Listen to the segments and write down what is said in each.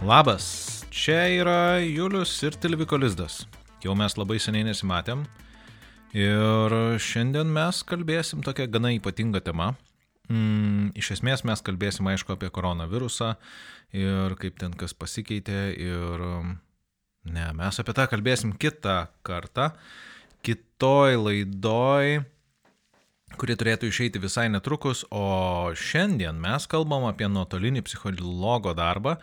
Labas, čia yra Julius ir Tilviko Lizdas. Jau mes labai seniai nesimatėm. Ir šiandien mes kalbėsim tokią gana ypatingą temą. Mm, iš esmės mes kalbėsim aišku apie koronavirusą ir kaip ten kas pasikeitė ir ne, mes apie tą kalbėsim kitą kartą, kitoj laidoj, kuri turėtų išeiti visai netrukus, o šiandien mes kalbam apie nuotolinį psichologo darbą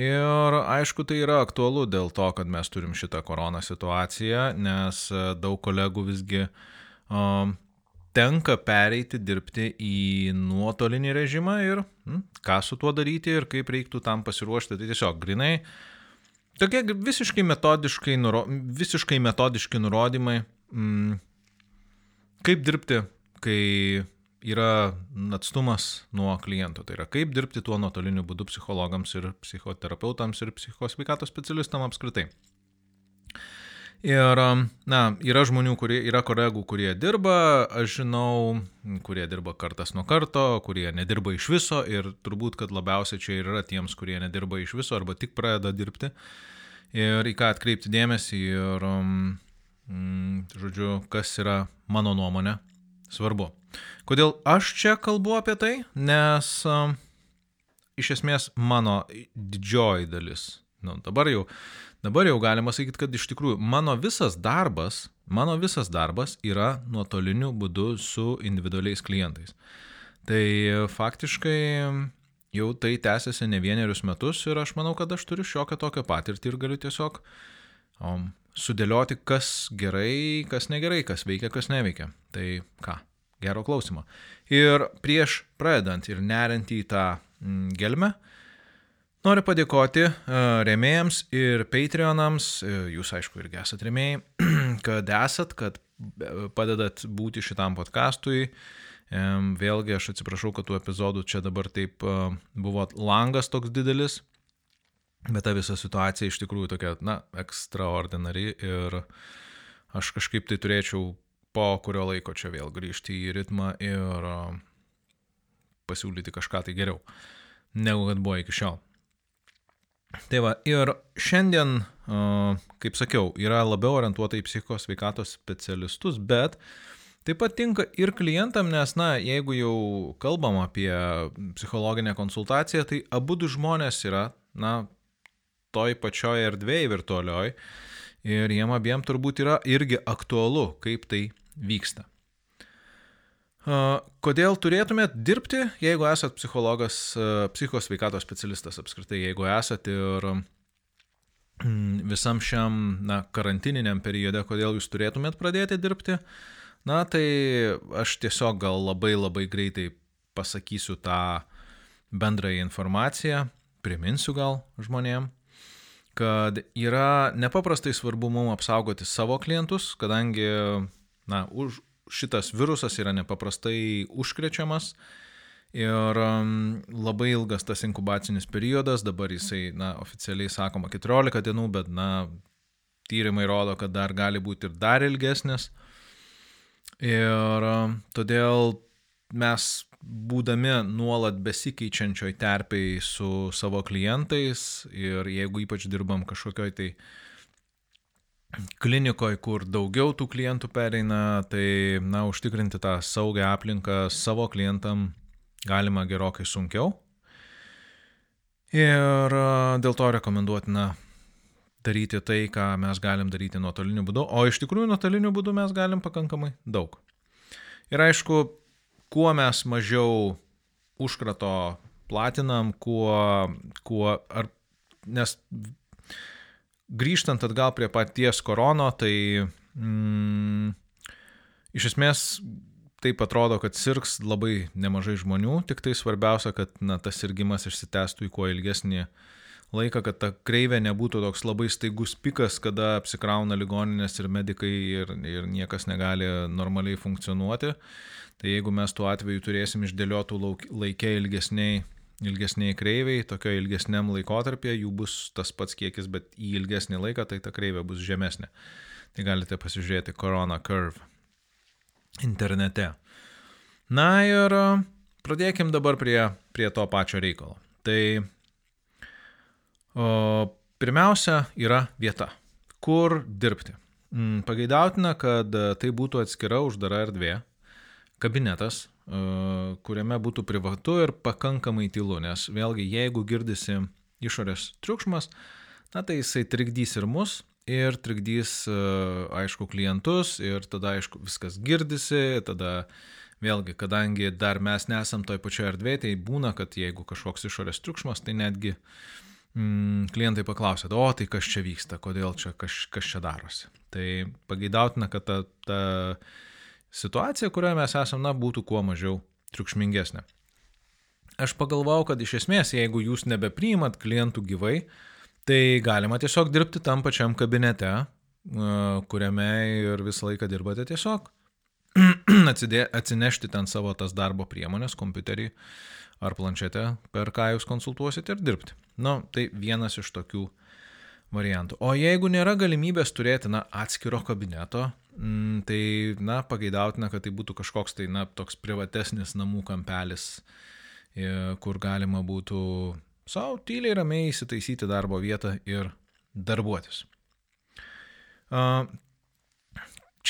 Ir aišku, tai yra aktualu dėl to, kad mes turim šitą koroną situaciją, nes e, daug kolegų visgi um, tenka pereiti dirbti į nuotolinį režimą ir hm, ką su tuo daryti ir kaip reiktų tam pasiruošti. Tai tiesiog grinai tokie visiškai metodiškai, nuro, visiškai metodiški nurodymai, hm, kaip dirbti, kai yra atstumas nuo kliento. Tai yra kaip dirbti tuo nuotoliniu būdu psichologams ir psichoterapeutams ir psichosveikatos specialistams apskritai. Ir, na, yra žmonių, kurie, yra kolegų, kurie dirba, aš žinau, kurie dirba kartas nuo karto, kurie nedirba iš viso ir turbūt, kad labiausiai čia yra tiems, kurie nedirba iš viso arba tik pradeda dirbti. Ir į ką atkreipti dėmesį ir, mm, žodžiu, kas yra mano nuomonė svarbu. Kodėl aš čia kalbu apie tai? Nes um, iš esmės mano didžioji dalis, nu, dabar, jau, dabar jau galima sakyti, kad iš tikrųjų mano visas darbas, mano visas darbas yra nuotoliniu būdu su individualiais klientais. Tai faktiškai jau tai tęsiasi ne vienerius metus ir aš manau, kad aš turiu šiokią tokią patirtį ir galiu tiesiog um, sudėlioti, kas gerai, kas negerai, kas veikia, kas neveikia. Tai ką, Gero klausimo. Ir prieš pradedant ir neriant į tą mm, gelmę, noriu padėkoti uh, remėjams ir Patreonams, uh, jūs aišku irgi esate remėjai, kad esat, kad padedat būti šitam podcastui. Um, vėlgi aš atsiprašau, kad tų epizodų čia dabar taip buvo langas toks didelis, bet ta visa situacija iš tikrųjų tokia, na, extraordinari ir aš kažkaip tai turėčiau po kurio laiko čia vėl grįžti į ritmą ir pasiūlyti kažką tai geriau, negu kad buvo iki šiol. Tai va, ir šiandien, kaip sakiau, yra labiau orientuota į psichikos veikatos specialistus, bet taip pat tinka ir klientam, nes, na, jeigu jau kalbam apie psichologinę konsultaciją, tai abu du žmonės yra, na, toj pačioj erdvėje virtualioj ir jiem abiem turbūt yra irgi aktualu, kaip tai vyksta. Kodėl turėtumėt dirbti, jeigu esat psichologas, psichos veikatos specialistas apskritai, jeigu esat ir mm, visam šiam na, karantininiam periode, kodėl jūs turėtumėt pradėti dirbti, na tai aš tiesiog gal labai labai greitai pasakysiu tą bendrąją informaciją, priminsiu gal žmonėm, kad yra nepaprastai svarbu mums apsaugoti savo klientus, kadangi na, už, šitas virusas yra nepaprastai užkrečiamas ir um, labai ilgas tas inkubacinis periodas, dabar jisai, na, oficialiai sakoma 14 dienų, bet, na, tyrimai rodo, kad dar gali būti ir dar ilgesnis. Ir um, todėl mes, būdami nuolat besikeičiančioj terpiai su savo klientais ir jeigu ypač dirbam kažkokioj tai uh, klinikoje, kur daugiau tų klientų pereina, tai, na, užtikrinti tą saugią aplinką savo klientam galima gerokai sunkiau. Ir dėl to rekomenduotina daryti tai, ką mes galim daryti nuotoliniu būdu, o iš tikrųjų nuotoliniu būdu mes galim pakankamai daug. Ir aišku, kuo mes mažiau užkrato platinam, kuo, kuo ar, nes grįžtant atgal prie paties korono, tai mm, iš esmės taip atrodo, kad sirgs labai nemažai žmonių, tik tai svarbiausia, kad na, tas sirgimas išsitęstų į kuo ilgesnį laiką, kad ta kreivė nebūtų toks labai staigus pikas, kada apsikrauna ligoninės ir medikai ir, ir niekas negali normaliai funkcionuoti. Tai jeigu mes tuo atveju turėsim išdėliotų laikė ilgesniai ilgesniai kreiviai, tokio ilgesniam laikotarpėje jų bus tas pats kiekis, bet į ilgesnį laiką tai ta kreivė bus žemesnė. Tai galite pasižiūrėti Corona Curve internete. Na ir pradėkim dabar prie, prie to pačio reikalo. Tai o, pirmiausia yra vieta, kur dirbti. Mm, pageidautina, kad tai būtų atskira uždara erdvė, kabinetas, kuriame būtų privatu ir pakankamai tylu, nes vėlgi jeigu girdisi išorės triukšmas, na tai jisai trikdys ir mus, ir trikdys, aišku, klientus, ir tada, aišku, viskas girdisi, tada vėlgi, kadangi dar mes nesam toj pačioje erdvėje, tai būna, kad jeigu kažkoks išorės triukšmas, tai netgi mm, klientai paklausia, o tai kas čia vyksta, kodėl čia, kas, kas čia darosi. Tai pageidautina, kad ta, ta situacija, kurioje mes esame, na, būtų kuo mažiau triukšmingesnė. Aš pagalvojau, kad iš esmės, jeigu jūs nebepriimat klientų gyvai, tai galima tiesiog dirbti tam pačiam kabinete, kuriame ir visą laiką dirbate tiesiog. Atsidė, atsinešti ten savo tas darbo priemonės, kompiuterį ar planšetę, per ką jūs konsultuosite ir dirbti. Na, nu, tai vienas iš tokių variantų. O jeigu nėra galimybės turėti, na, atskiro kabineto, mm, tai, na, pageidautina, kad tai būtų kažkoks, tai, na, toks privatesnis namų kampelis, kur galima būtų savo tyliai ramiai įsitaisyti darbo vietą ir darbuotis.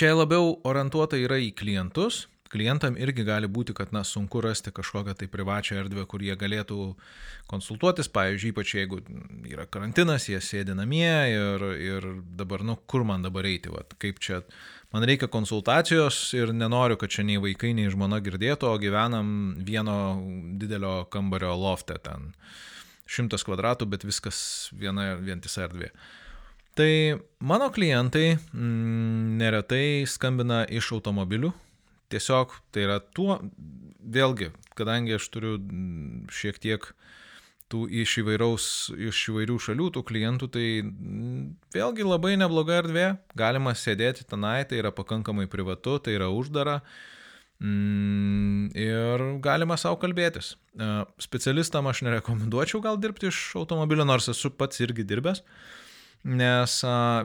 Čia labiau orientuota yra į klientus, klientam irgi gali būti, kad na, sunku rasti kažkokią tai privačią erdvę, kur jie galėtų konsultuotis, pavyzdžiui, ypač jeigu yra karantinas, jie sėdi namie ir, ir dabar, nu, kur man dabar eiti, va, kaip čia, man reikia konsultacijos ir nenoriu, kad čia nei vaikai, nei žmona girdėtų, o gyvenam vieno didelio kambario lofte ten. Šimtas kvadratų, bet viskas viena vientisa erdvė. Tai mano klientai mm, neretai skambina iš automobilių, Tiesiog tai yra tuo, vėlgi, kadangi aš turiu mm, šiek tiek tų iš, įvairaus, iš įvairių šalių, tų klientų, tai mm, vėlgi labai nebloga erdvė, galima sėdėti tenai, tai yra pakankamai privatu, tai yra uždara mm, ir galima savo kalbėtis. E, specialistam aš nerekomenduočiau gal dirbti iš automobilio, nors esu pats irgi dirbęs. Uh, nes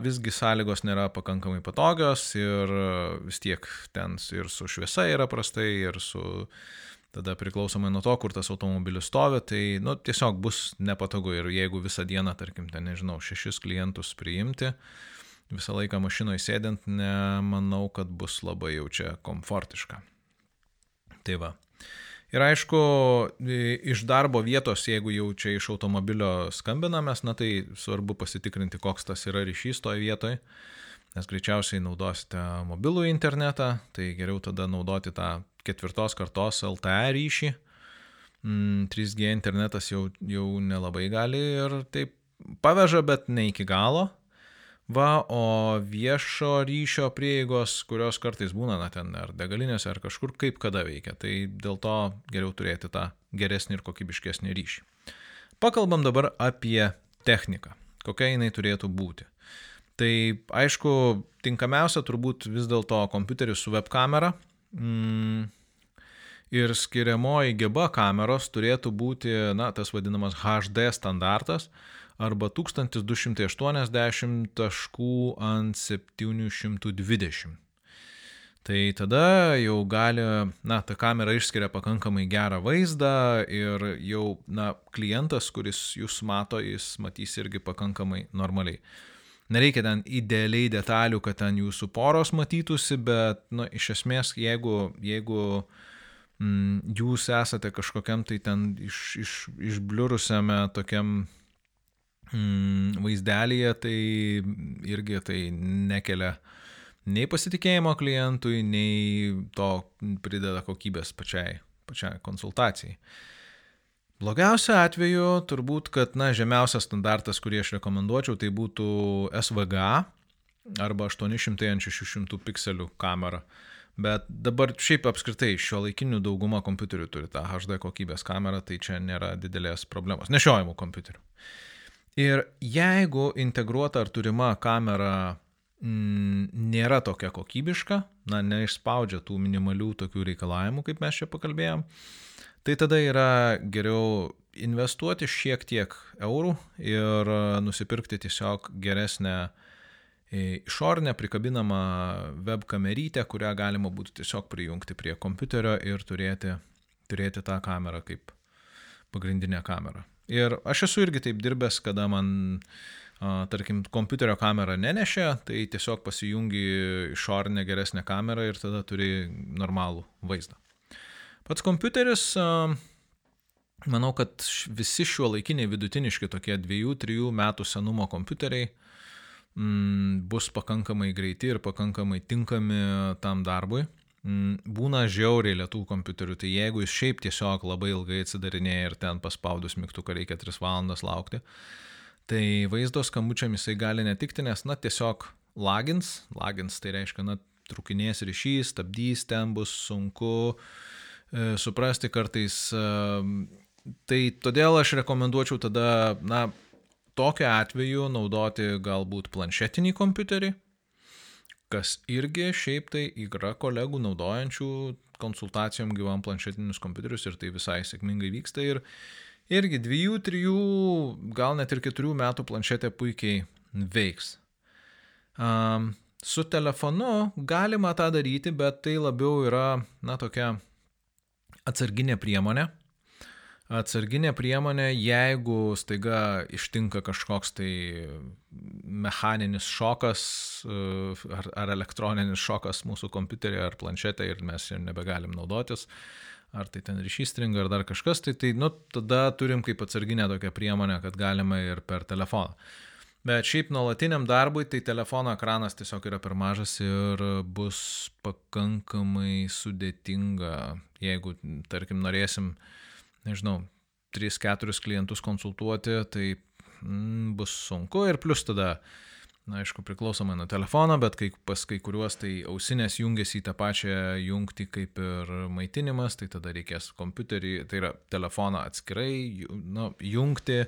visgi sąlygos nėra pakankamai patogios ir vis tiek ten ir su šviesa yra prastai, ir su tada priklausomai nuo to, kur tas automobilis stovi, tai nu, tiesiog bus nepatogu ir jeigu visą dieną, tarkim, ten nežinau, šešis klientus priimti, visą laiką mašinoje sėdint, nemanau, kad bus labai jau čia komfortiška. Tai va. Ir aišku, iš darbo vietos, jeigu jau čia iš automobilio skambinamės, na tai svarbu pasitikrinti, koks tas yra ryšys toje vietoje, nes greičiausiai naudosite mobilų internetą, tai geriau tada naudoti tą ketvirtos kartos LTE ryšį. 3G mm, internetas jau, jau nelabai gali ir taip paveža, bet ne iki galo. Va, o viešo ryšio prieigos, kurios kartais būna, na ten ar degalinėse, ar kažkur kaip kada veikia, tai dėl to geriau turėti tą geresnį ir kokybiškesnį ryšį. Pakalbam dabar apie techniką, kokia jinai turėtų būti. Tai aišku, tinkamiausia turbūt vis dėlto kompiuteris su web kamera. Mm, ir skiriamoji geba kameros turėtų būti, na, tas vadinamas HD standartas, arba 1280 taškų ant 720. Tai tada jau gali, na, ta kamera išskiria pakankamai gerą vaizdą ir jau, na, klientas, kuris jūs mato, jis matys irgi pakankamai normaliai. Nereikia ten idealiai detalių, kad ten jūsų poros matytųsi, bet, na, iš esmės, jeigu, jeigu mm, jūs esate kažkokiam tai ten iš, iš, išbliurusiame tokiam mm, vaizdelėje, tai irgi tai nekelia nei pasitikėjimo klientui, nei to prideda kokybės pačiai, pačiai konsultacijai. Blogiausia atveju turbūt, kad na, žemiausias standartas, kurį aš rekomenduočiau, tai būtų SVGA arba 800 ant 600 pikselių kamera. Bet dabar šiaip apskritai šio laikinių dauguma kompiuterių turi tą HD kokybės kamerą, tai čia nėra didelės problemos. Nešiojimų kompiuterių. Ir jeigu integruota ar turima kamera mm, nėra tokia kokybiška, na, neišspaudžia tų minimalių tokių reikalavimų, kaip mes čia pakalbėjom, tai tada yra geriau investuoti šiek tiek eurų ir nusipirkti tiesiog geresnę išorinę prikabinamą web kamerytę, kurią galima būtų tiesiog prijungti prie kompiuterio ir turėti, turėti tą kamerą kaip pagrindinę kamerą. Ir aš esu irgi taip dirbęs, kada man, a, tarkim, kompiuterio kamera nenešė, tai tiesiog pasijungi išorinę geresnę kamerą ir tada turi normalų vaizdą. Pats kompiuteris, a, manau, kad visi šiuo laikiniai vidutiniški tokie 2-3 metų senumo kompiuteriai mm, bus pakankamai greiti ir pakankamai tinkami tam darbui. Mm, būna žiauriai lietų kompiuterių, tai jeigu jis šiaip tiesiog labai ilgai atsidarinėja ir ten paspaudus mygtuką reikia 3 valandas laukti, tai vaizdo skambučiam jisai gali netikti, nes, na, tiesiog lagins, lagins tai reiškia, na, trukinės ryšys, stabdys, ten bus sunku e, suprasti kartais. E, tai todėl aš rekomenduočiau tada, na, tokiu atveju naudoti galbūt planšetinį kompiuterį, kas irgi šiaip tai yra kolegų naudojančių konsultacijom gyvam planšetinius kompiuterius ir tai visai sėkmingai vyksta ir irgi dviejų, trijų, gal net ir keturių metų planšetė puikiai veiks. Um, su telefonu galima tą daryti, bet tai labiau yra, na, tokia atsarginė priemonė atsarginė priemonė, jeigu staiga ištinka kažkoks tai mechaninis šokas e, ar, ar elektroninis šokas mūsų kompiuterį ar planšetę ir mes jau nebegalim naudotis, ar tai ten ryšys stringa ar dar kažkas, tai, tai nu, tada turim kaip atsarginę tokią priemonę, kad galima ir per telefoną. Bet šiaip nuolatiniam darbui tai telefono ekranas tiesiog yra per mažas ir bus pakankamai sudėtinga, jeigu, tarkim, norėsim nežinau, 3-4 klientus konsultuoti, tai bus sunku ir plus tada, na, aišku, priklausomai nuo telefono, bet kai, pas kai kuriuos tai ausinės jungiasi į tą pačią jungtį kaip ir maitinimas, tai tada reikės kompiuterį, tai yra telefoną atskirai nu, jungti,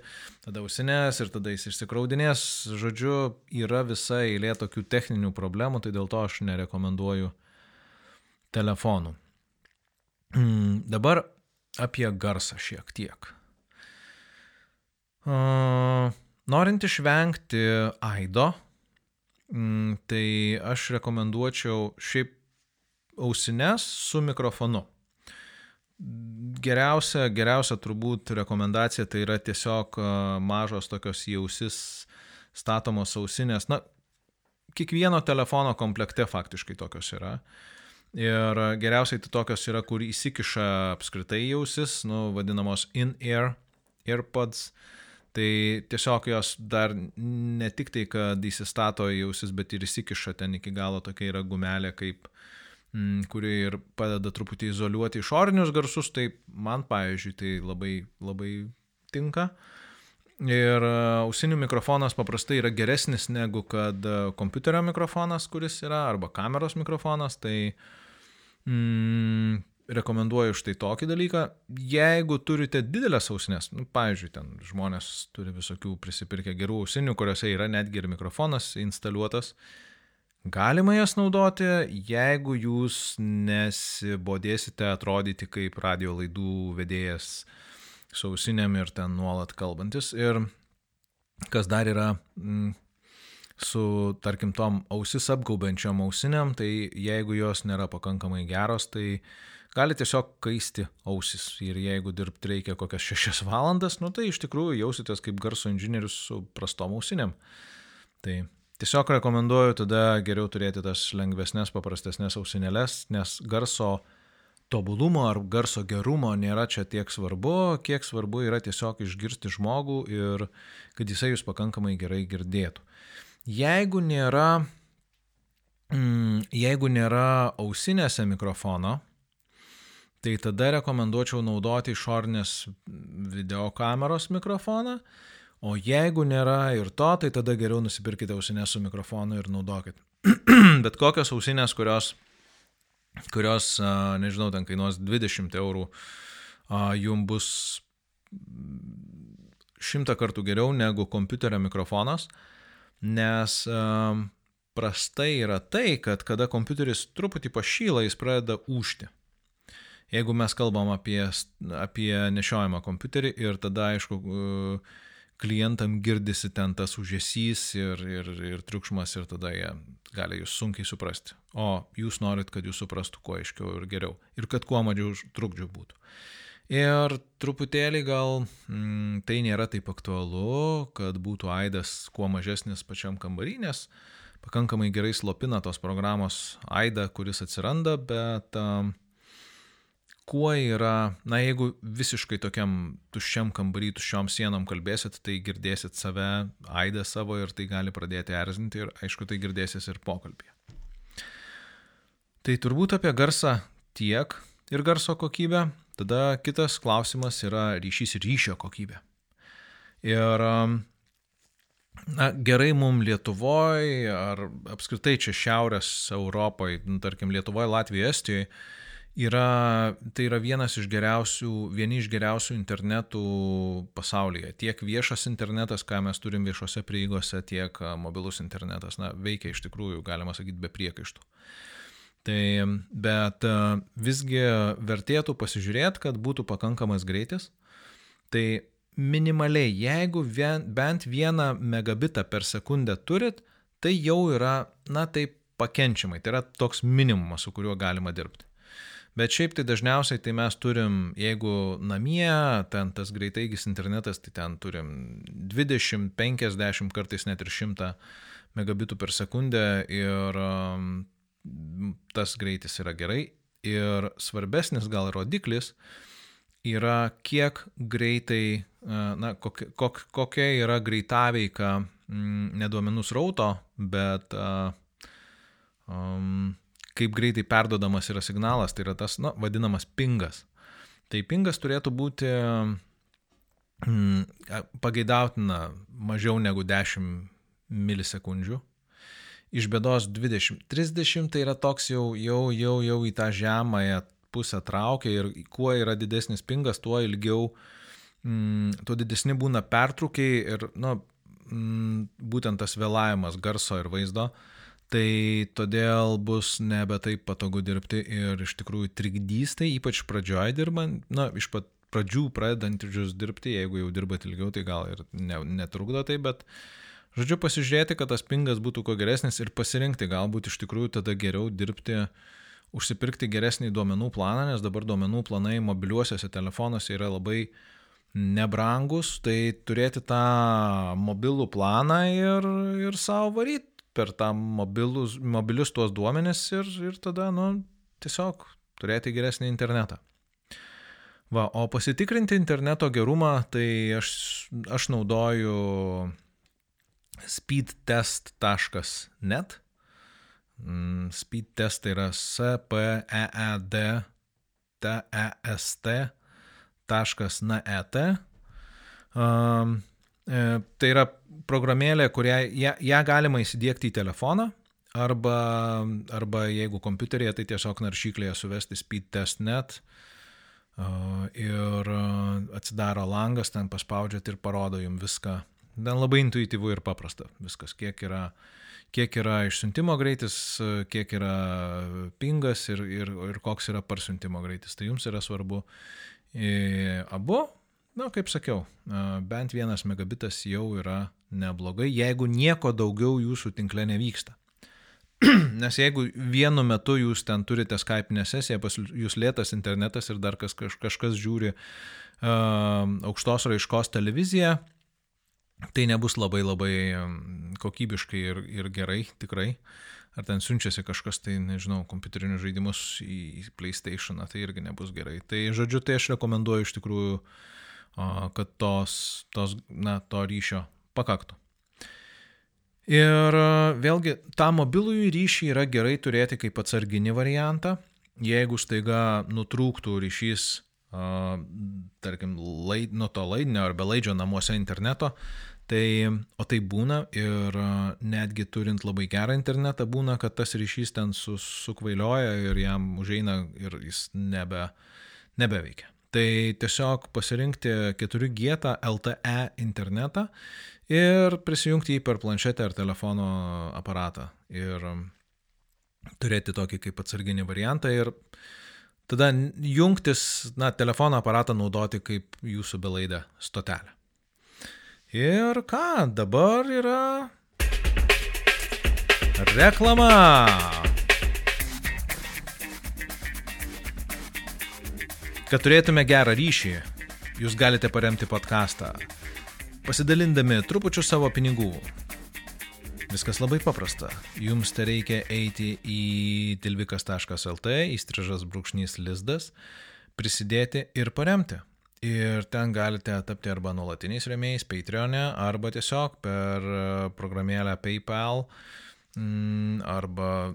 tada ausinės ir tada jis išsikraudinės. Žodžiu, yra visa eilė tokių techninių problemų, tai dėl to aš nerekomenduoju telefonų. Mm, dabar apie garsą šiek tiek. Norint išvengti aido, mm, tai aš rekomenduočiau šiaip ausines su mikrofonu. Geriausia, geriausia turbūt rekomendacija tai yra tiesiog mažos tokios į ausis statomos ausinės. Na, kiekvieno telefono komplekte faktiškai tokios yra. Uh, Ir geriausiai tai tokios yra, kur įsikiša apskritai jausis, nu, vadinamos in-ear AirPods. Tai tiesiog jos dar ne tik tai, kad įsistato jausis, bet ir įsikiša ten iki galo tokia yra gumelė, kaip, mm, kuri ir padeda truputį izoliuoti išorinius garsus. Tai man, pavyzdžiui, tai labai, labai tinka. Ir e, ausinių mikrofonas paprastai yra geresnis negu kad e, kompiuterio mikrofonas, kuris yra, arba kameros mikrofonas. Tai mm, rekomenduoju štai tokį dalyką. Jeigu turite didelės ausinės, nu, pavyzdžiui, ten žmonės turi visokių prisipirkę gerų ausinių, kuriuose yra netgi ir mikrofonas instaliuotas, galima jas naudoti, jeigu jūs nesibodėsite atrodyti kaip radio laidų vedėjas su ausinėm ir ten nuolat kalbantis. Ir kas dar yra mm, su, tarkim, tom ausis apgaubiančiom ausinėm, tai jeigu jos nėra pakankamai geros, tai gali tiesiog kaisti ausis. Ir jeigu dirbti reikia kokias šešias valandas, nu tai iš tikrųjų jausitės kaip garso inžinierius su prastom ausinėm. Tai tiesiog rekomenduoju tada geriau turėti tas lengvesnės, paprastesnės ausinėlės, nes garso tobulumo ar garso gerumo nėra čia tiek svarbu, kiek svarbu yra tiesiog išgirsti žmogų ir kad jisai jūs pakankamai gerai girdėtų. Jeigu nėra, mm, jeigu nėra ausinėse mikrofono, tai tada rekomenduočiau naudoti išornės videokameros mikrofoną, o jeigu nėra ir to, tai tada geriau nusipirkite ausinės su mikrofonu ir naudokit. Bet kokios ausinės, kurios kurios, nežinau, ten kainuos 20 eurų, jum bus šimtą kartų geriau negu kompiuterio mikrofonas, nes prastai yra tai, kad kada kompiuteris truputį pašyla, jis pradeda užti. Jeigu mes kalbam apie, apie nešiojamą kompiuterį ir tada, aišku, klientam girdisi ten tas užėsys ir, ir, ir triukšmas ir tada jie gali jūs sunkiai suprasti. O jūs norit, kad jūs suprastų kuo aiškiau ir geriau. Ir kad kuo mažiau trukdžių būtų. Ir truputėlį gal mm, tai nėra taip aktualu, kad būtų aidas kuo mažesnis pačiam kambarį, nes pakankamai gerai slopina tos programos aidą, kuris atsiranda, bet um, kuo yra, na jeigu visiškai tokiam tuščiam kambarį, tuščiom sienom kalbėsit, tai girdėsit save, aidą savo ir tai gali pradėti erzinti ir aišku, tai girdėsis ir pokalbėje. Tai turbūt apie garsą tiek ir garso kokybę. Tada kitas klausimas yra ryšys ir ryšio kokybė. Ir um, na, gerai mums Lietuvoje ar apskritai čia Šiaurės Europoje, nu, tarkim Lietuvoje, Latvijoje, Estijoje, yra, tai yra vienas iš geriausių, vieni iš geriausių internetų pasaulyje. Tiek viešas internetas, ką mes turim viešose prieigose, tiek mobilus internetas, na, veikia iš tikrųjų, galima sakyti, be priekaištų. Tai bet visgi vertėtų pasižiūrėti, kad būtų pakankamas greitis. Tai minimaliai, jeigu vien, bent vieną megabitą per sekundę turit, tai jau yra, na taip, pakenčiamai. Tai yra toks minimumas, su kuriuo galima dirbti. Bet šiaip tai dažniausiai tai mes turim, jeigu namie, ten tas greitaigis internetas, tai ten turim 20, 50, kartais net ir 100 megabitų per sekundę ir tas greitis yra gerai. Ir svarbesnis gal rodiklis yra, kiek greitai, na, kokia, kok, kokia yra greitaveika mm, neduomenų srauto, bet um, kaip greitai perdodamas yra signalas, tai yra tas, na, vadinamas pingas. Tai pingas turėtų būti mm, pageidautina mažiau negu 10 milisekundžių iš bėdos 20. 30 tai yra toks jau, jau, jau, jau į tą žemąją pusę traukia ir kuo yra didesnis pingas, tuo ilgiau, mm, tuo didesni būna pertraukiai ir, na, mm, būtent tas vėlavimas garso ir vaizdo. Tai todėl bus nebe taip patogu dirbti ir iš tikrųjų trikdys tai, ypač pradžioje dirbant, na, iš pat pradžių pradedančius dirbti, jeigu jau dirbat ilgiau, tai gal ir ne, netrukdo tai, bet Žodžiu, pasižiūrėti, kad tas pingas būtų kuo geresnis ir pasirinkti, galbūt iš tikrųjų tada geriau dirbti, užsipirkti geresnį duomenų planą, nes dabar duomenų planai mobiliuosiuose telefonuose yra labai nebrangus, tai turėti tą mobilų planą ir, ir savo varyti per tą mobilus, mobilius tuos duomenis ir, ir tada, nu, tiesiog turėti geresnį internetą. Va, o pasitikrinti interneto gerumą, tai aš, aš naudoju speedtest.net. Mm, speedtest tai yra C-P-E-E-D-T-E-S-T.net. Um, e, tai yra programėlė, kurią ją, ją galima įsidėkti į telefoną arba, arba jeigu kompiuterėje, tai tiesiog naršyklėje suvesti speedtest.net uh, ir atsidaro langas, ten paspaudžiat ir parodo jums viską. Ten labai intuityvu ir paprasta. Viskas, kiek yra, kiek yra išsiuntimo greitis, kiek yra pingas ir, ir, ir koks yra parsiuntimo greitis. Tai jums yra svarbu. E, abu, na, kaip sakiau, bent vienas megabitas jau yra neblogai, jeigu nieko daugiau jūsų tinkle nevyksta. Nes jeigu vienu metu jūs ten turite Skype sesiją, pas jūs lėtas internetas ir dar kas, kažkas žiūri uh, aukštos raiškos televiziją, tai nebus labai labai kokybiškai ir, ir gerai, tikrai. Ar ten siunčiasi kažkas, tai nežinau, kompiuterinius žaidimus į PlayStation, tai irgi nebus gerai. Tai žodžiu, tai aš rekomenduoju iš tikrųjų, kad tos, tos na, to ryšio pakaktų. Ir vėlgi, tą mobilųjį ryšį yra gerai turėti kaip atsarginį variantą. Jeigu staiga nutrūktų ryšys tarkim, laid, nuo to laidinio ar belaidžio namuose interneto, tai, o tai būna ir netgi turint labai gerą internetą būna, kad tas ryšys ten su, sukvailioja ir jam užeina ir jis nebe, nebeveikia. Tai tiesiog pasirinkti 4G LTE internetą ir prisijungti jį per planšetę ar telefono aparatą ir turėti tokį kaip atsarginį variantą ir tada jungtis, na, telefono aparatą naudoti kaip jūsų belaidę stotelę. Ir ką, dabar yra reklama. Kad turėtume gerą ryšį, jūs galite paremti podcastą, pasidalindami trupučiu savo pinigų. Viskas labai paprasta. Jums tai reikia eiti į tilvikas.lt, įstrižas brūkšnys lizdas, prisidėti ir paremti. Ir ten galite tapti arba nuolatiniais rėmėjais Patreon'e, arba tiesiog per programėlę PayPal, mm, arba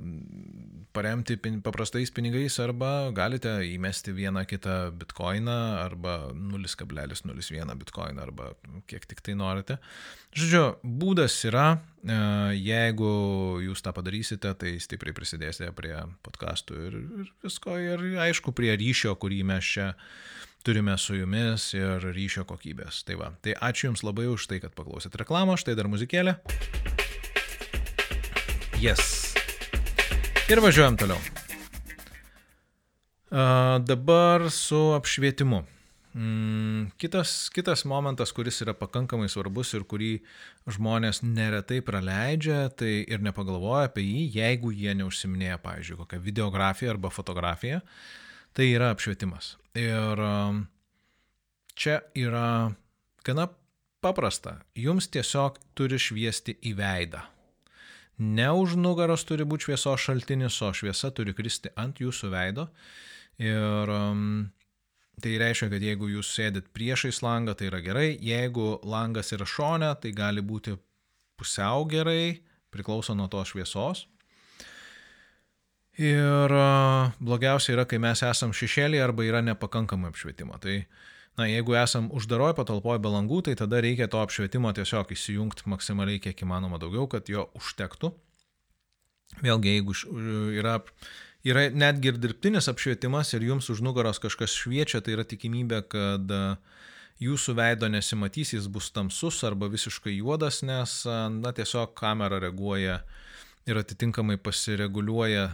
paremti paprastais pinigais arba galite įmesti vieną kitą bitkoiną arba 0,01 bitkoiną arba kiek tik tai norite. Žodžiu, būdas yra, e, jeigu jūs tą padarysite, tai stipriai prisidėsite prie podkastų ir, ir visko ir aišku prie ryšio, kurį mes čia turime su jumis ir ryšio kokybės. Tai va, tai ačiū Jums labai už tai, kad paklausėt reklamą, štai dar muzikėlė. Yes. Ir važiuojam toliau. A, dabar su apšvietimu. Mm, kitas, kitas momentas, kuris yra pakankamai svarbus ir kurį žmonės neretai praleidžia, tai ir nepagalvoja apie jį, jeigu jie neužsiminėja, pavyzdžiui, kokią videografiją arba fotografiją, tai yra apšvietimas. Ir čia yra gana paprasta. Jums tiesiog turi šviesti į veidą. Ne už nugaros turi būti šviesos šaltinis, o šviesa turi kristi ant jūsų veido. Ir um, tai reiškia, kad jeigu jūs sėdit priešais langą, tai yra gerai. Jeigu langas yra šone, tai gali būti pusiau gerai, priklauso nuo tos šviesos. Ir uh, blogiausia yra, kai mes esam šešėlį arba yra nepakankamai apšvietimo. Tai uh, Na, jeigu esam uždaroje patalpoje be langų, tai tada reikia to apšvietimo tiesiog įsijungti maksimaliai kiek įmanoma daugiau, kad jo užtektų. Vėlgi, jeigu yra, yra netgi ir dirbtinis apšvietimas ir jums už nugaros kažkas šviečia, tai yra tikimybė, kad jūsų veido nesimatys, jis bus tamsus arba visiškai juodas, nes, na, tiesiog kamera reaguoja uh, ir atitinkamai pasireguliuoja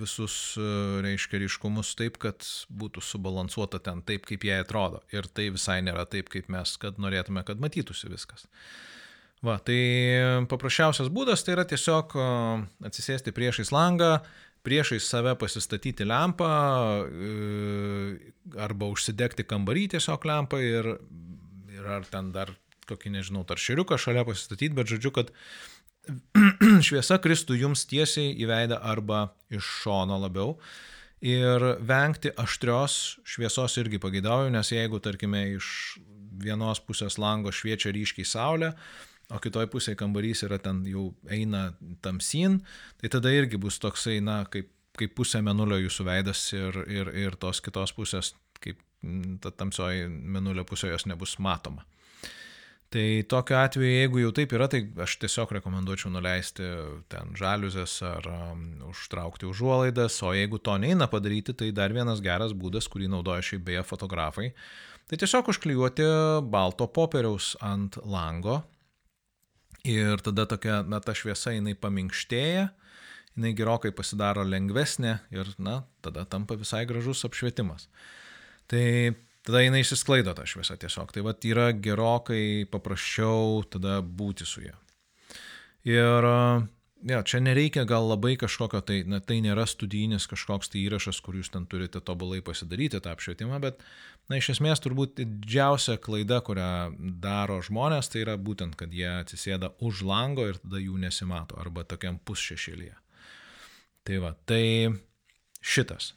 visus, e, reiškia, ryškumus taip, kad būtų subalansuota ten taip, kaip jai atrodo. Ir tai visai nėra taip, kaip mes, kad norėtume, kad matytųsi viskas. Va, tai paprasčiausias būdas tai yra tiesiog e, atsisėsti priešais langą, priešais save pasistatyti lempą e, arba užsidegti kambarį tiesiog lempą ir, ir ar ten dar kokį, nežinau, tarširiuką šalia pasistatyti, bet žodžiu, kad šviesa kristų jums tiesiai į veidą arba iš šono labiau. Ir vengti aštrios šviesos irgi pageidauju, nes jeigu, tarkime, iš vienos pusės lango šviečia ryškiai saulė, o kitoj pusėje kambarys yra ten jau eina tamsin, tai tada irgi bus toksai, na, kaip, kaip pusė menulio jūsų veidas ir, ir, ir tos kitos pusės, kaip ta tamsioji menulio pusė jos nebus matoma. Tai tokiu atveju, jeigu jau taip yra, tai aš tiesiog rekomenduočiau nuleisti ten žaliuzės ar um, užtraukti užuolaidas, o jeigu to neina padaryti, tai dar vienas geras būdas, kurį naudoja šiaip beje fotografai, tai tiesiog užklijuoti balto popieriaus ant lango ir tada tokia, na, ta šviesa jinai paminkštėja, jinai gerokai pasidaro lengvesnė ir, na, tada tampa visai gražus apšvietimas. Tai tada jinai išsisklaido tą šviesą tiesiog. Tai vad yra gerokai paprasčiau tada būti su ja. Ir ja, čia nereikia gal labai kažkokio, tai, na, tai nėra studijinis kažkoks tai įrašas, kur jūs ten turite tobulai pasidaryti tą apšvietimą, bet, na, iš esmės turbūt didžiausia klaida, kurią daro žmonės, tai yra būtent, kad jie atsisėda už lango ir tada jų nesimato, arba tokiam pusšešėlyje. Tai va, tai šitas.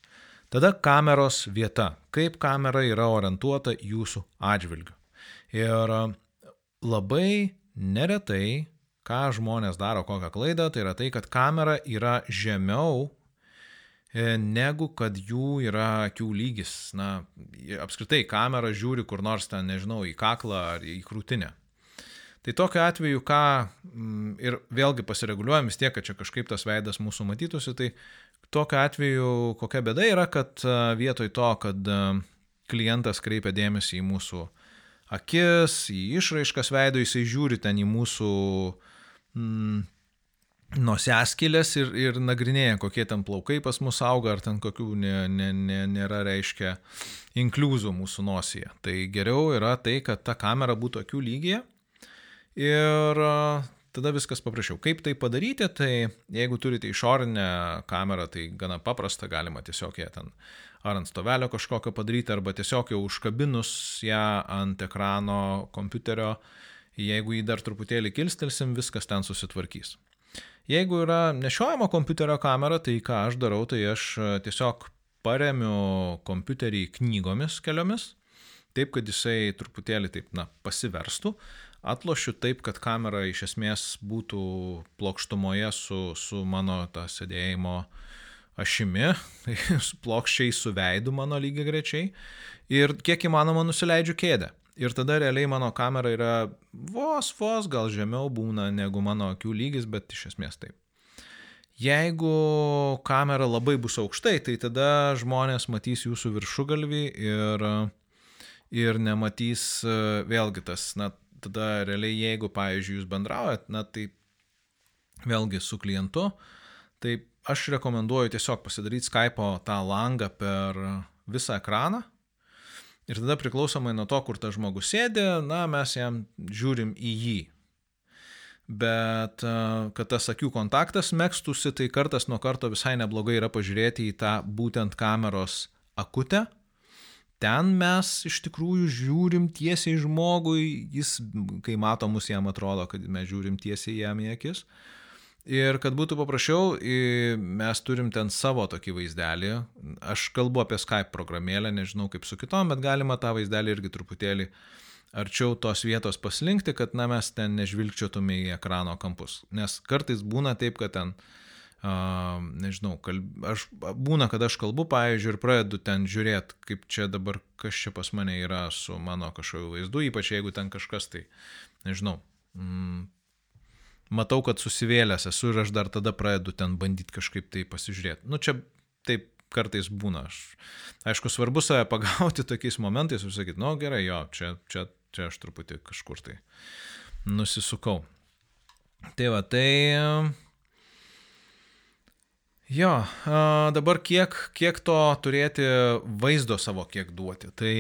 Tada kameros vieta, kaip kamera yra orientuota jūsų atžvilgiu. Ir labai neretai, ką žmonės daro, kokią klaidą, tai yra tai, kad kamera yra žemiau e, negu kad jų yra akių lygis. Na, apskritai, kamera žiūri kur nors ten, nežinau, į kaklą ar į krūtinę. Tai tokiu atveju, ką ir vėlgi pasireguliuojam vis tiek, kad čia kažkaip tas veidas mūsų matytųsi, tai Tokiu atveju kokia bėda yra, kad vietoj to, kad klientas kreipia dėmesį į mūsų akis, į išraiškas veido, jisai žiūri ten į mūsų mm, nosiaskilės ir, ir nagrinėja, kokie ten plaukai pas mus auga, ar ten kokių ne, ne, ne, nėra, reiškia, inkliuzų mūsų nosyje. Tai geriau yra tai, kad ta kamera būtų akių lygyje ir tada viskas paprasčiau. Kaip tai padaryti, tai jeigu turite išorinę kamerą, tai gana paprasta, galima tiesiog ją ten ar ant stovelio kažkokio padaryti, arba tiesiog jau užkabinus ją ant ekrano kompiuterio, jeigu jį dar truputėlį kilstelsim, viskas ten susitvarkys. Jeigu yra nešiojama kompiuterio kamera, tai ką aš darau, tai aš tiesiog paremiu kompiuterį knygomis keliomis, taip kad jisai truputėlį taip, na, pasiverstų atlošiu taip, kad kamera iš esmės būtų plokštumoje su, su mano tą sėdėjimo ašimi, su plokščiai su veidu mano lygiai grečiai ir kiek įmanoma nusileidžiu kėdę. Ir tada realiai mano kamera yra vos, vos gal žemiau būna negu mano akių lygis, bet iš esmės taip. Jeigu kamera labai bus aukštai, tai tada žmonės matys jūsų viršugalvį ir, ir nematys vėlgi tas, na, tada realiai jeigu, pavyzdžiui, jūs bendraujat, na tai vėlgi su klientu, tai aš rekomenduoju tiesiog pasidaryti Skype tą langą per visą ekraną ir tada priklausomai nuo to, kur tas žmogus sėdi, na, mes jam žiūrim į jį. Bet kad tas akių kontaktas mėgstusi, tai kartas nuo karto visai neblogai yra pažiūrėti į tą būtent kameros akutę ten mes iš tikrųjų žiūrim tiesiai žmogui, jis, kai mato mus, jam atrodo, kad mes žiūrim tiesiai jam į akis. Ir kad būtų paprasčiau, mes turim ten savo tokį vaizdelį. Aš kalbu apie Skype programėlę, nežinau kaip su kitom, bet galima tą vaizdelį irgi truputėlį arčiau tos vietos paslinkti, kad na, mes ten nežvilgčiotume į ekrano kampus. Nes kartais būna taip, kad ten uh, nežinau, kalb... aš būna, kad aš kalbu, pavyzdžiui, ir pradedu ten žiūrėti, kaip čia dabar, kas čia pas mane yra su mano kažkokiu vaizdu, ypač jeigu ten kažkas tai, nežinau, mm, matau, kad susivėlęs esu ir aš dar tada pradedu ten bandyti kažkaip tai pasižiūrėti. Nu, čia taip kartais būna. Aš, aišku, svarbu save pagauti tokiais momentais ir sakyti, nu gerai, jo, čia, čia, čia aš truputį kažkur tai nusisukau. Tai va, tai Jo, dabar kiek, kiek to turėti vaizdo savo, kiek duoti. Tai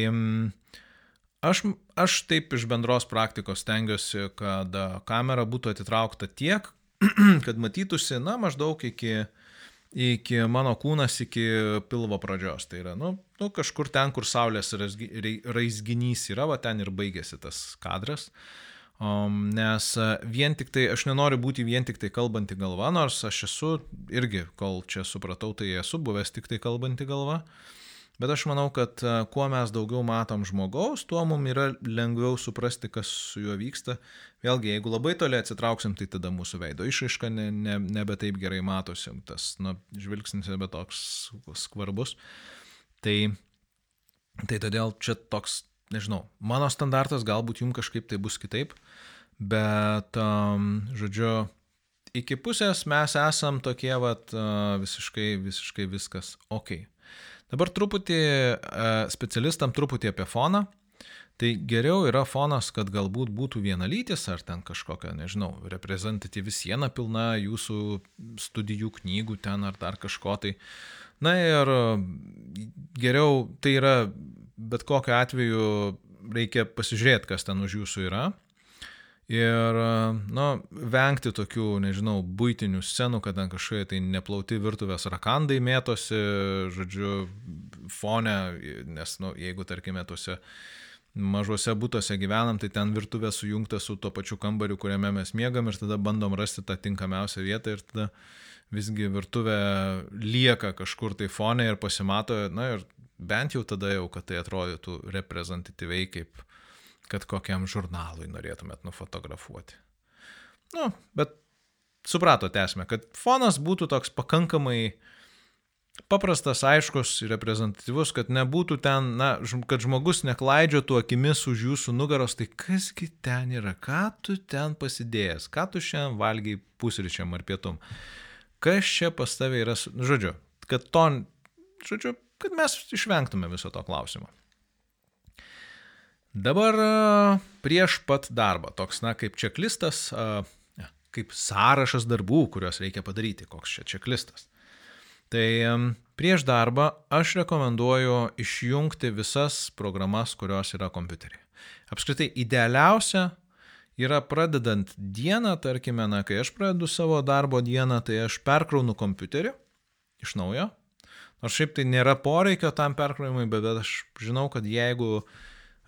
aš, aš taip iš bendros praktikos stengiuosi, kad kamera būtų atitraukta tiek, kad matytųsi, na, maždaug iki, iki mano kūnas, iki pilvo pradžios. Tai yra, nu, nu kažkur ten, kur saulės raizginys yra, va ten ir baigėsi tas kadras. Uh, Um, nes e, vien tik tai, aš nenoriu būti vien tik tai kalbanti galva, nors aš esu irgi, kol čia supratau, tai esu buvęs tik tai kalbanti galva. Bet aš manau, kad e, kuo mes daugiau matom žmogaus, tuo mums yra lengviau suprasti, kas su juo vyksta. Vėlgi, jeigu labai toli atsitrauksim, tai tada mūsų veido išaiška ne, ne, nebe taip gerai matosi, tas nu, žvilgsnis nebe toks skvarbus. Tai, tai todėl čia toks nežinau, mano standartas galbūt jums kažkaip tai bus kitaip, bet, um, žodžiu, iki pusės mes esam tokie, vat, uh, visiškai, visiškai viskas ok. Dabar truputį uh, specialistam truputį apie foną. Tai geriau yra fonas, kad galbūt būtų vienalytis ar ten kažkokia, nežinau, reprezentatyvi siena pilna jūsų studijų knygų ten ar dar kažko tai. Na ir geriau tai yra bet kokiu atveju reikia pasižiūrėti, kas ten už jūsų yra. Ir, na, vengti tokių, nežinau, būtinių scenų, kad ten kažkokie tai neplauti virtuvės rakandai mėtosi, žodžiu, fone, nes, na, nu, jeigu, tarkime, tuose mažuose būtuose gyvenam, tai ten virtuvė sujungta su tuo pačiu kambariu, kuriame mes miegam ir tada bandom rasti tą tinkamiausią vietą ir tada visgi virtuvė lieka kažkur tai fone ir pasimato, na ir bent jau tada jau, kad tai atrodytų reprezentatyviai, kaip kad kokiam žurnalui norėtumėt nufotografuoti. Nu, bet supratote esmę, kad fonas būtų toks pakankamai paprastas, aiškus ir reprezentatyvus, kad nebūtų ten, na, kad žmogus neklaidžiotų akimis už jūsų nugaros, tai kasgi ten yra, ką tu ten pasidėjęs, ką tu šiandien valgiai pusryčiam ar pietum, kas čia pas tavai yra, žodžiu, kad to, žodžiu, kad mes išvengtume viso to klausimo. Dabar prieš pat darbą, toks, na, kaip čeklistas, kaip sąrašas darbų, kuriuos reikia padaryti, koks čia čeklistas. Tai prieš darbą aš rekomenduoju išjungti visas programas, kurios yra kompiuterį. Apskritai, idealiausia yra pradedant dieną, tarkime, na, kai aš pradedu savo darbo dieną, tai aš perkraunu kompiuterį iš naujo. Nors šiaip tai nėra poreikio tam perkrovimui, bet aš žinau, kad jeigu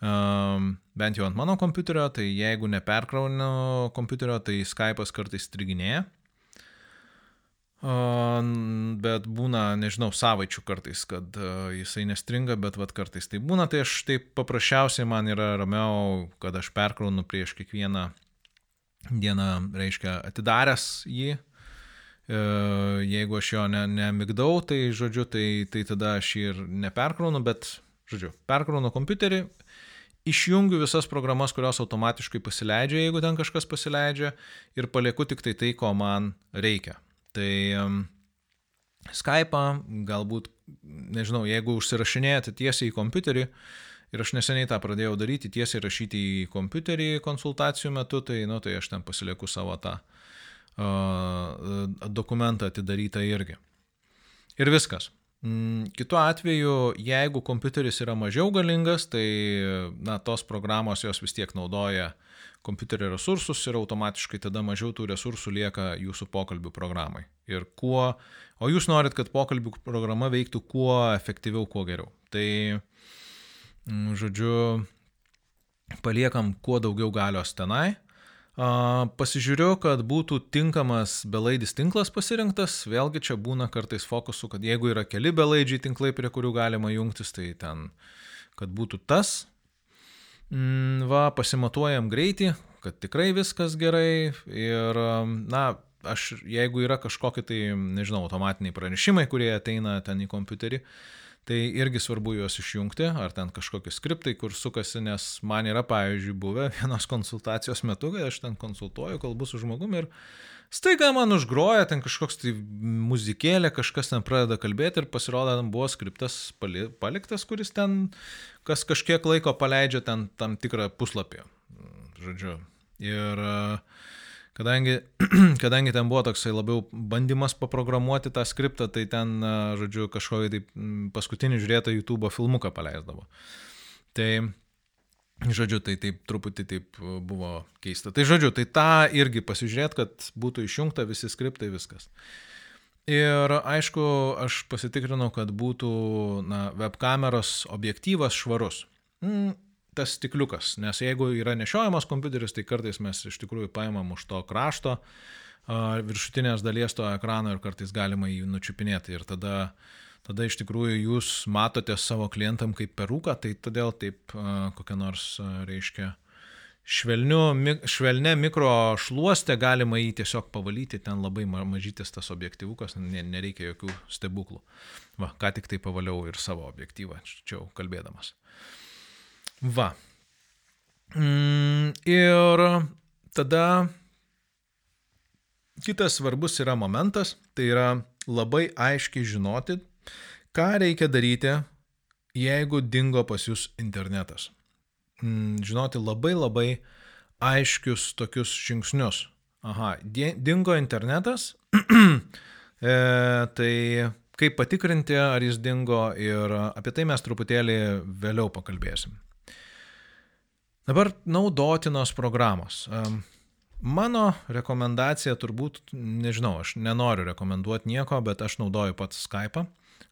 um, bent jau ant mano kompiuterio, tai jeigu neperkraunu kompiuterio, tai Skype'as kartais striginėja bet būna, nežinau, savaičių kartais, kad jisai nestringa, bet vad kartais tai būna, tai aš taip paprasčiausiai man yra ramiau, kad aš perkraunu prieš kiekvieną dieną, reiškia, atidaręs jį. E, jeigu aš jo ne, nemigdau, tai žodžiu, tai, tai tada aš jį ir neperkraunu, bet, žodžiu, perkraunu kompiuterį, išjungiu visas programas, kurios automatiškai pasileidžia, jeigu ten kažkas pasileidžia, ir palieku tik tai tai, ko man reikia. Tai um, Skype'ą galbūt, nežinau, jeigu užsirašinėjate tiesiai į kompiuterį, ir aš neseniai tą pradėjau daryti, tiesiai rašyti į kompiuterį konsultacijų metu, tai, nu, tai aš ten pasilieku savo tą uh, dokumentą atidarytą irgi. Ir viskas. Mm, kitu atveju, jeigu kompiuteris yra mažiau galingas, tai na, tos programos jos vis tiek naudoja kompiuterio resursus ir automatiškai tada mažiau tų resursų lieka jūsų pokalbių programai. Ir kuo, o jūs norit, kad pokalbių programa veiktų kuo efektyviau, kuo geriau. Tai, mm, žodžiu, paliekam kuo daugiau galios tenai. Pasižiūriu, kad būtų tinkamas belaidis tinklas pasirinktas. Vėlgi čia būna kartais fokusų, kad jeigu yra keli belaidžiai tinklai, prie kurių galima jungtis, tai ten, kad būtų tas Mm, va, pasimatuojam greitį, kad tikrai viskas gerai ir, na, aš, jeigu yra kažkokie tai, nežinau, automatiniai pranešimai, kurie ateina ten į kompiuterį, tai irgi svarbu juos išjungti, ar ten kažkokie skriptai, kur sukasi, nes man yra, pavyzdžiui, buvę vienos konsultacijos metu, kai aš ten konsultuoju, kalbu su žmogumi ir Staiga man užgroja ten kažkoks tai muzikėlė, kažkas ten pradeda kalbėti ir pasirodo, ten buvo skriptas paliktas, kuris ten kas kažkiek laiko paleidžia ten tam tikrą puslapį. Žodžiu. Ir kadangi, kadangi ten buvo toksai labiau bandymas paprogramuoti tą skriptą, tai ten, žodžiu, kažkokį tai paskutinį žiūrėtą YouTube filmuką paleisdavo. Tai Žodžiu, tai taip truputį taip buvo keista. Tai žodžiu, tai tą irgi pasižiūrėt, kad būtų išjungta visi skriptai, viskas. Ir aišku, aš pasitikrinau, kad būtų na, webkameros objektyvas švarus. Tas stikliukas, nes jeigu yra nešiojamas kompiuteris, tai kartais mes iš tikrųjų paimam už to krašto viršutinės dalies to ekrano ir kartais galima jį nučiupinėti. Ir tada tada iš tikrųjų jūs matote savo klientam kaip perūką, tai todėl taip kokią nors, reiškia, švelniu, švelne mikro šluostę galima jį tiesiog pavalyti, ten labai mažytis tas objektyvukas, nereikia jokių stebuklų. Va, ką tik tai pavaliau ir savo objektyvą, čia jau kalbėdamas. Va. Mm, ir tada kitas svarbus yra momentas, tai yra labai aiškiai žinoti, Ką reikia daryti, jeigu dingo pas jūs internetas? Mm, žinoti labai labai aiškius tokius žingsnius. Aha, dingo internetas, e, tai kaip patikrinti, ar jis dingo ir apie tai mes truputėlį vėliau pakalbėsim. Dabar naudotinos programos. Mano rekomendacija turbūt, nežinau, aš nenoriu rekomenduoti nieko, bet aš naudoju pats Skype'ą.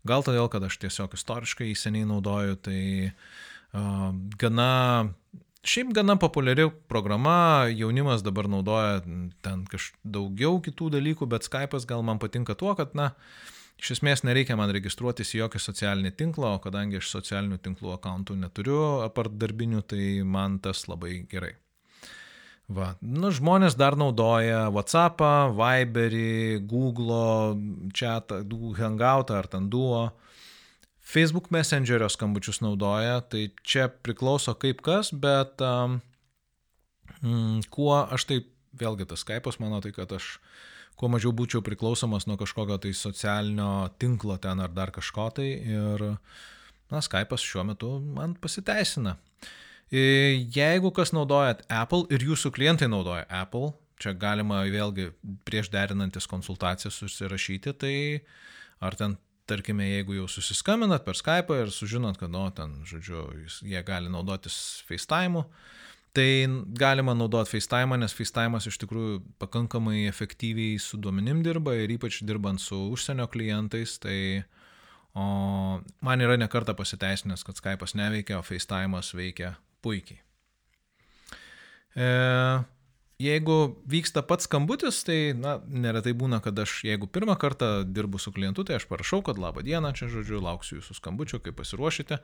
Gal todėl, kad aš tiesiog istoriškai jį seniai naudoju, tai uh, gana, šiaip gana populiari programa, jaunimas dabar naudoja ten kažkaip daugiau kitų dalykų, bet Skype'as gal man patinka tuo, kad, na, iš esmės nereikia man registruotis į jokį socialinį tinklą, o kadangi aš socialinių tinklų akantų neturiu apart darbinių, tai man tas labai gerai. Va. Nu, žmonės dar naudoja WhatsAppą, Viberį, Google, chatą, Hangoutą ar ten Duo. Facebook Messengerio skambučius naudoja, tai čia priklauso kaip kas, bet um, kuo aš taip, vėlgi tas Skype'as mano, tai kad aš kuo mažiau būčiau priklausomas nuo kažkokio tai socialinio tinklo ten ar dar kažko tai ir, na, Skype'as šiuo metu man pasiteisina. Jeigu kas naudojat Apple ir jūsų klientai naudoja Apple, čia galima vėlgi prieš derinantis konsultaciją susirašyti, tai ar ten, tarkime, jeigu jau susiskambinat per Skype ir sužinot, kad, nu, ten, žodžiu, jie gali naudotis FaceTime'u, tai galima naudoti FaceTime, nes FaceTime'as iš tikrųjų pakankamai efektyviai su duomenim dirba ir ypač dirbant su užsienio klientais, tai o, man yra nekarta pasiteisinęs, kad Skype'as neveikia, o FaceTime'as veikia puikiai. E, jeigu vyksta pats skambutis, tai, na, neretai būna, kad aš, jeigu pirmą kartą dirbu su klientu, tai aš parašau, kad laba diena, čia žodžiu, lauksiu jūsų skambučio, kai pasiruošite.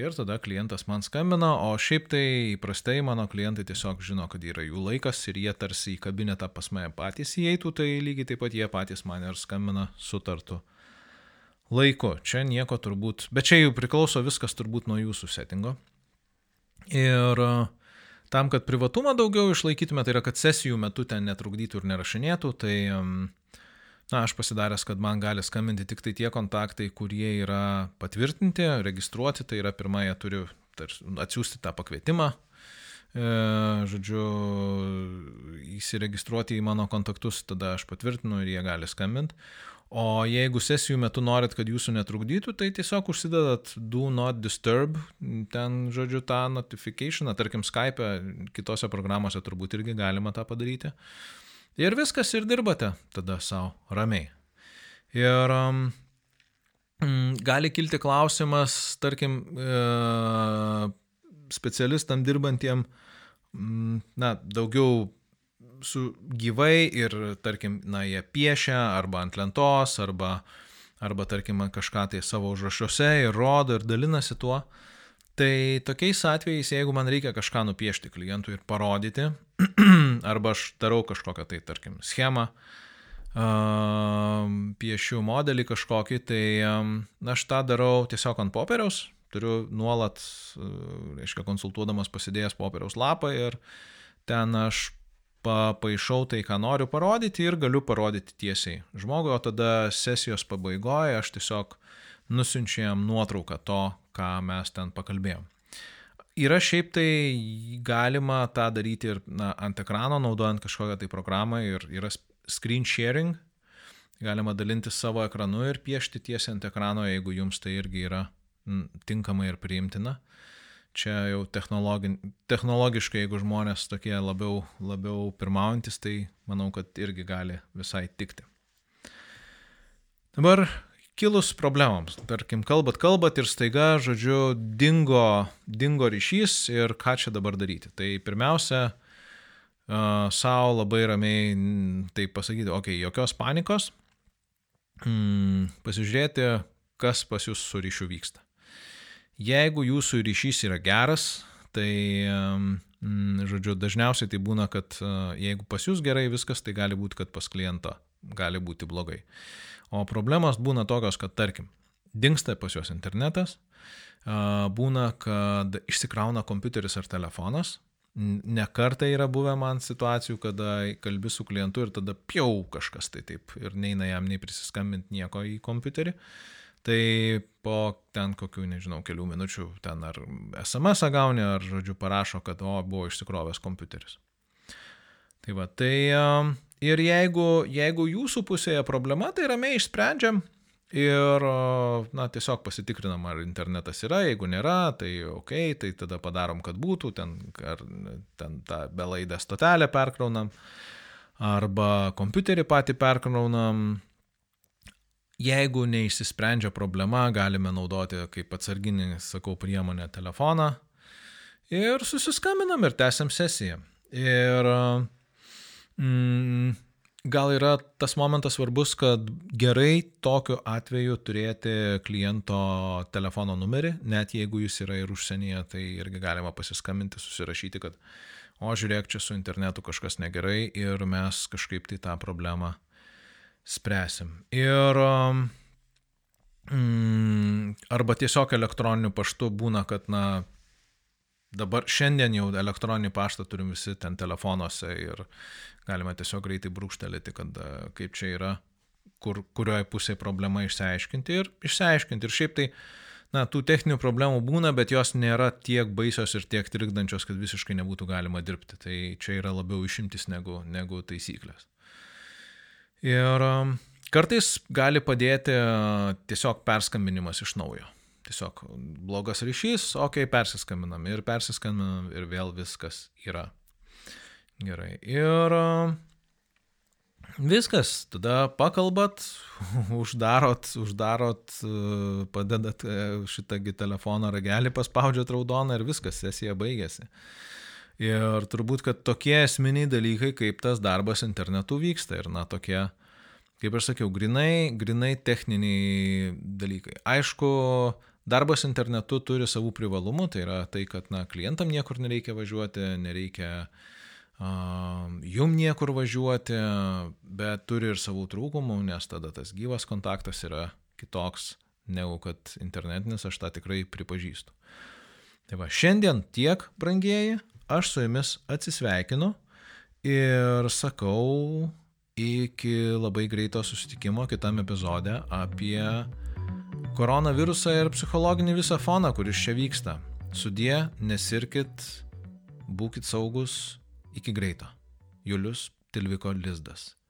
Ir tada klientas man skambina, o šiaip tai įprastai mano klientai tiesiog žino, kad yra jų laikas ir jie tarsi į kabinetą pas mane patys įeitų, tai lygiai taip pat jie patys man ir skambina sutartu laiku. Čia nieko turbūt, bet čia jau priklauso viskas turbūt nuo jūsų settingo. Ir uh, Tam, kad privatumą daugiau išlaikytume, tai yra, kad sesijų metu ten netrukdytų ir nerašinėtų, tai na, aš pasidaręs, kad man gali skambinti tik tai tie kontaktai, kurie yra patvirtinti, registruoti, tai yra pirmą jie turi atsiųsti tą pakvietimą, e, žodžiu, įsiregistruoti į mano kontaktus, tada aš patvirtinu ir jie gali skambinti. O jeigu sesijų metu norit, kad jūsų netrukdytų, tai tiesiog užsidedat do not disturb, ten, žodžiu, tą notificationą, tarkim, Skype, kitose programuose turbūt irgi galima tą padaryti. Ir viskas ir dirbate tada savo ramiai. Ir um, gali kilti klausimas, tarkim, e, specialistam dirbantiem, na, daugiau su gyvai ir, tarkim, na, jie piešia arba ant lentos, arba, arba tarkim, kažką tai savo užrašuose ir rodo ir dalinasi tuo. Tai tokiais atvejais, jeigu man reikia kažką nupiešti klientui ir parodyti, arba aš darau kažkokią tai, tarkim, schemą, piešiu modelį kažkokį, tai aš tą darau tiesiog ant popieriaus, turiu nuolat, reiškia, konsultuodamas pasidėjęs popieriaus lapą ir ten aš papaišau tai, ką noriu parodyti ir galiu parodyti tiesiai žmogui, o tada sesijos pabaigoje aš tiesiog nusinčiu jam nuotrauką to, ką mes ten pakalbėjom. Yra šiaip tai galima tą daryti ir na, ant ekrano, naudojant kažkokią tai programą ir yra screen sharing, galima dalinti savo ekranu ir piešti tiesiai ant ekrano, jeigu jums tai irgi yra tinkama ir priimtina čia jau technologi, technologiškai, jeigu žmonės tokie labiau, labiau pirmaujantis, tai manau, kad irgi gali visai tikti. Dabar kilus problemams, tarkim, kalbat, kalbat ir staiga, žodžiu, dingo, dingo ryšys ir ką čia dabar daryti. Tai pirmiausia, savo labai ramiai tai pasakyti, okei, okay, jokios panikos, mm, pasižiūrėti, kas pas jūs su ryšiu vyksta. Jeigu jūsų ryšys yra geras, tai, mm, žodžiu, dažniausiai tai būna, kad e, jeigu pas jūs gerai viskas, tai gali būti, kad pas klientą gali būti blogai. O problemos būna tokios, kad, tarkim, dinksta pas juos internetas, būna, kad išsikrauna kompiuteris ar telefonas. Nekartai yra buvę man situacijų, kada kalbi su klientu ir tada pjau kažkas tai taip ir neina jam nei prisiskambinti nieko į kompiuterį. Uh, Tai po ten kokių, nežinau, kelių minučių ten ar SMS gauni, ar, žodžiu, parašo, kad, o, buvo išsikrovęs kompiuteris. Tai va, tai um, ir jeigu, jeigu jūsų pusėje problema, tai ramiai išsprendžiam ir, na, tiesiog pasitikrinam, ar internetas yra, jeigu nėra, tai ok, tai tada padarom, kad būtų, ten, ar ten tą belaidę stotelę perkraunam, arba kompiuterį patį perkraunam, Jeigu neišsisprendžia problema, galime naudoti kaip atsarginį, sakau, priemonę telefoną ir susiskambinam ir tęsiam sesiją. Ir mm, gal yra tas momentas svarbus, kad gerai tokiu atveju turėti kliento telefono numerį, net jeigu jis yra ir užsienyje, tai irgi galima pasiskambinti, susirašyti, kad o žiūrėk, čia su internetu kažkas negerai ir mes kažkaip tai tą problemą spręsim. Ir um, mm, arba tiesiog elektroniniu paštu būna, kad, na, dabar šiandien jau elektroninį paštą turim visi ten telefonuose ir galime tiesiog greitai brūkštelėti, kad kaip čia yra, kur, kurioje pusėje problema išsiaiškinti ir išsiaiškinti. Ir šiaip tai, na, tų techninių problemų būna, bet jos nėra tiek baisios ir tiek trikdančios, kad visiškai nebūtų galima dirbti. Tai čia yra labiau išimtis negu, negu taisyklės. Ir um, kartais gali padėti uh, tiesiog perskambinimas iš naujo. Tiesiog blogas ryšys, okei, okay, persiskambinam ir persiskambinam ir vėl viskas yra gerai. Ir um, Viskas, tada pakalbat, uždarot, uždarot, e, padedat e, šitągi telefono ragelį, paspaudžiat raudoną ir viskas, sesija baigėsi. Ir turbūt, kad tokie esminiai dalykai, kaip tas darbas internetu vyksta ir, na, tokie, kaip aš sakiau, grinai, grinai techniniai dalykai. Aišku, darbas internetu turi savų privalumų, tai yra tai, kad, na, klientam niekur nereikia važiuoti, nereikia jum niekur važiuoti, bet turi ir savų trūkumų, nes tada tas gyvas kontaktas yra kitoks negu kad internetinis, aš tą tikrai pripažįstu. Tai va, šiandien tiek, brangieji, aš su jumis atsisveikinu ir sakau iki labai greito susitikimo kitam epizode apie koronavirusą ir psichologinį visą foną, kuris čia vyksta. Sudie, nesirkit, būkite saugus Iki greito. Julius Tilviko Lizdas.